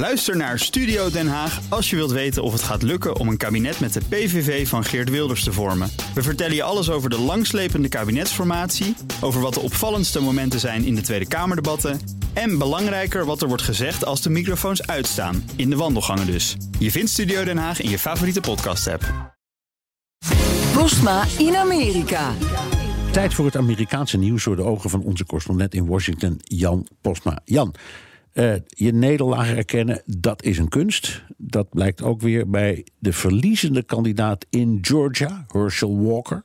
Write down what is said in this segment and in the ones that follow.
Luister naar Studio Den Haag als je wilt weten of het gaat lukken om een kabinet met de PVV van Geert Wilders te vormen. We vertellen je alles over de langslepende kabinetsformatie, over wat de opvallendste momenten zijn in de Tweede Kamerdebatten en belangrijker wat er wordt gezegd als de microfoons uitstaan, in de wandelgangen dus. Je vindt Studio Den Haag in je favoriete podcast-app. Postma in Amerika. Tijd voor het Amerikaanse nieuws door de ogen van onze correspondent in Washington, Jan Postma. Jan, uh, je nederlaag erkennen, dat is een kunst. Dat blijkt ook weer bij de verliezende kandidaat in Georgia, Herschel Walker.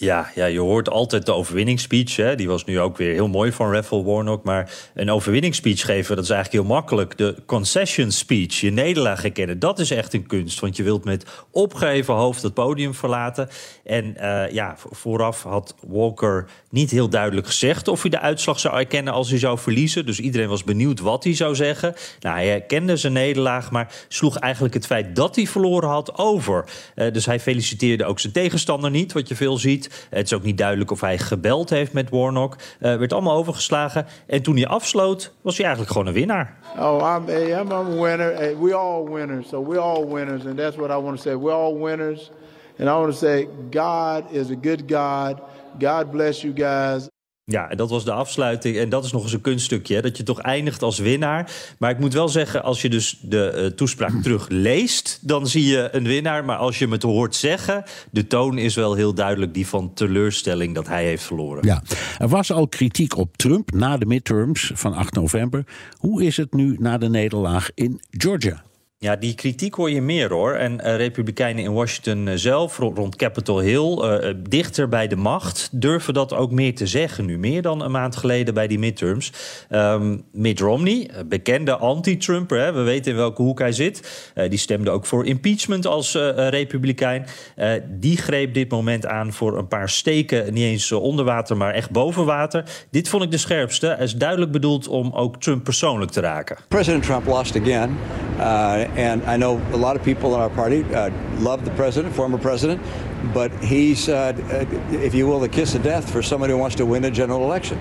Ja, ja, je hoort altijd de overwinningsspeech. Hè. Die was nu ook weer heel mooi van Raffel Warnock. Maar een overwinningsspeech geven, dat is eigenlijk heel makkelijk. De concession speech, je nederlaag herkennen, dat is echt een kunst. Want je wilt met opgeheven hoofd het podium verlaten. En uh, ja, vooraf had Walker niet heel duidelijk gezegd of hij de uitslag zou erkennen als hij zou verliezen. Dus iedereen was benieuwd wat hij zou zeggen. Nou, hij herkende zijn nederlaag, maar sloeg eigenlijk het feit dat hij verloren had over. Uh, dus hij feliciteerde ook zijn tegenstander niet, wat je veel ziet. Het is ook niet duidelijk of hij gebeld heeft met Warnock. Uh, werd allemaal overgeslagen. En toen hij afsloot, was hij eigenlijk gewoon een winnaar. Oh, I'm, I'm a winner. We all winners. So we all winners. And that's what I want to say. We're all winners. And I want to say, God is a good God. God bless you guys. Ja, en dat was de afsluiting. En dat is nog eens een kunststukje, hè, dat je toch eindigt als winnaar. Maar ik moet wel zeggen, als je dus de uh, toespraak terugleest... dan zie je een winnaar. Maar als je me het hoort zeggen... de toon is wel heel duidelijk die van teleurstelling dat hij heeft verloren. Ja, er was al kritiek op Trump na de midterms van 8 november. Hoe is het nu na de nederlaag in Georgia? Ja, die kritiek hoor je meer hoor. En uh, Republikeinen in Washington uh, zelf, rond, Capitol Hill, uh, dichter bij de macht, durven dat ook meer te zeggen nu. Meer dan een maand geleden bij die midterms. Um, Mitt Romney, bekende anti-Trumper, we weten in welke hoek hij zit. die stemde ook voor impeachment als Republikein. die greep dit moment aan voor een paar steken, niet eens onder water, maar echt boven water. Dit vond ik de scherpste. Hij is duidelijk bedoeld om ook Trump persoonlijk te raken. President Trump lost again. And I know a lot of people in our party uh, love the president, former president, but he's, uh, if you will, the kiss of death for somebody who wants to win a general election.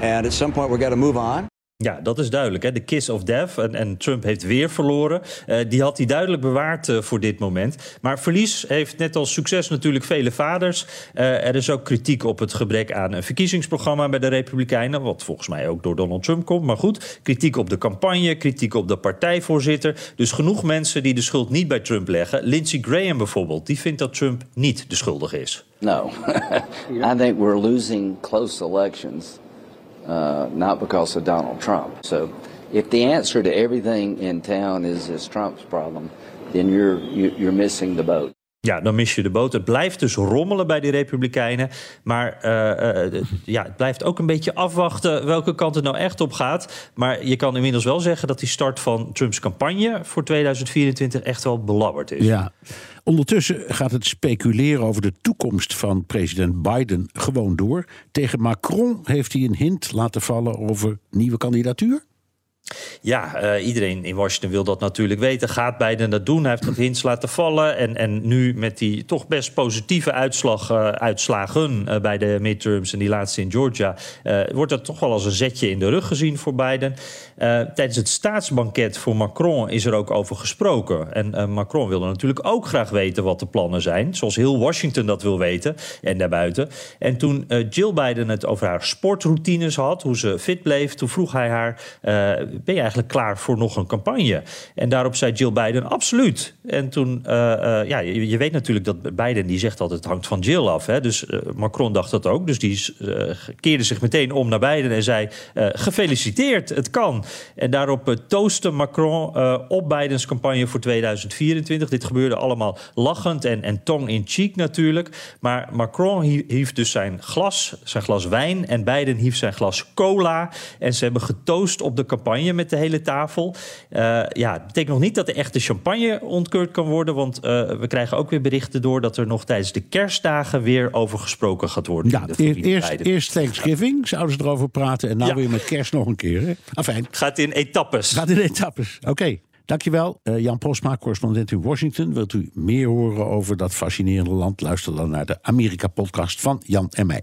And at some point, we've got to move on. Ja, dat is duidelijk. De kiss of death. En, en Trump heeft weer verloren. Uh, die had hij duidelijk bewaard uh, voor dit moment. Maar verlies heeft net als succes natuurlijk vele vaders. Uh, er is ook kritiek op het gebrek aan een verkiezingsprogramma bij de Republikeinen. Wat volgens mij ook door Donald Trump komt. Maar goed, kritiek op de campagne, kritiek op de partijvoorzitter. Dus genoeg mensen die de schuld niet bij Trump leggen. Lindsey Graham bijvoorbeeld, die vindt dat Trump niet de schuldige is. No, I think we're losing close elections. Uh, not because of Donald Trump. So, if the answer to everything in town is is Trump's problem, then you're you're missing the boat. Ja, dan mis je de boot. Het blijft dus rommelen bij die Republikeinen. Maar uh, uh, ja, het blijft ook een beetje afwachten welke kant het nou echt op gaat. Maar je kan inmiddels wel zeggen dat die start van Trumps campagne voor 2024 echt wel belabberd is. Ja. Ondertussen gaat het speculeren over de toekomst van president Biden gewoon door. Tegen Macron heeft hij een hint laten vallen over nieuwe kandidatuur. Ja, uh, iedereen in Washington wil dat natuurlijk weten. Gaat Biden dat doen? Hij heeft dat hints laten vallen. En, en nu met die toch best positieve uitslag, uh, uitslagen uh, bij de midterms en die laatste in Georgia... wordt dat toch wel als een zetje in de rug gezien voor Biden. tijdens het staatsbanket voor Macron is er ook over gesproken. En Macron wilde natuurlijk ook graag weten wat de plannen zijn. Zoals heel Washington dat wil weten en daarbuiten. En toen Jill Biden het over haar sportroutines had, hoe ze fit bleef... toen vroeg hij haar ben je klaar voor nog een campagne? En daarop zei Jill Biden, absoluut. En toen, uh, uh, ja, je, weet natuurlijk dat Biden, die zegt altijd, het hangt van Jill af. Hè? Dus uh, Macron dacht dat ook. Dus die keerde zich meteen om naar Biden en zei, gefeliciteerd, het kan. En daarop toostte Macron op Bidens campagne voor 2024. Dit gebeurde allemaal lachend en, en tong in cheek natuurlijk. Maar Macron hief dus zijn glas, zijn glas wijn... en Biden hief zijn glas cola. En ze hebben getoost op de campagne met de hele tafel. Uh, ja, betekent nog niet dat de echte champagne ontkeurd kan worden. Want uh, we krijgen ook weer berichten door dat er nog tijdens de kerstdagen weer over gesproken gaat worden. Ja, eerst, eerst Thanksgiving zouden ze erover praten. En nou ja. weer met kerst nog een keer. Hè? Afijn. Gaat in etappes. Gaat in etappes. Oké. Okay. Dankjewel, uh, Jan Postma, correspondent in Washington. Wilt u meer horen over dat fascinerende land? Luister dan naar de Amerika-podcast van Jan en mij.